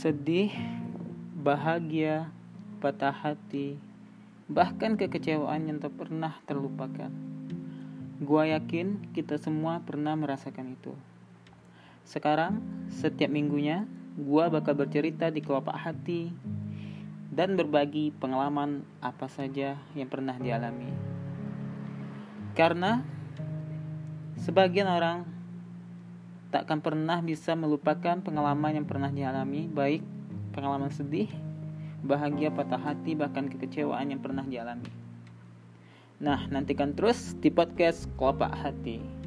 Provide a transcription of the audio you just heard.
sedih, bahagia, patah hati, bahkan kekecewaan yang tak pernah terlupakan. Gua yakin kita semua pernah merasakan itu. Sekarang, setiap minggunya, gua bakal bercerita di kelopak hati dan berbagi pengalaman apa saja yang pernah dialami. Karena sebagian orang takkan pernah bisa melupakan pengalaman yang pernah dialami, baik pengalaman sedih, bahagia, patah hati, bahkan kekecewaan yang pernah dialami. Nah, nantikan terus di podcast Kelopak Hati.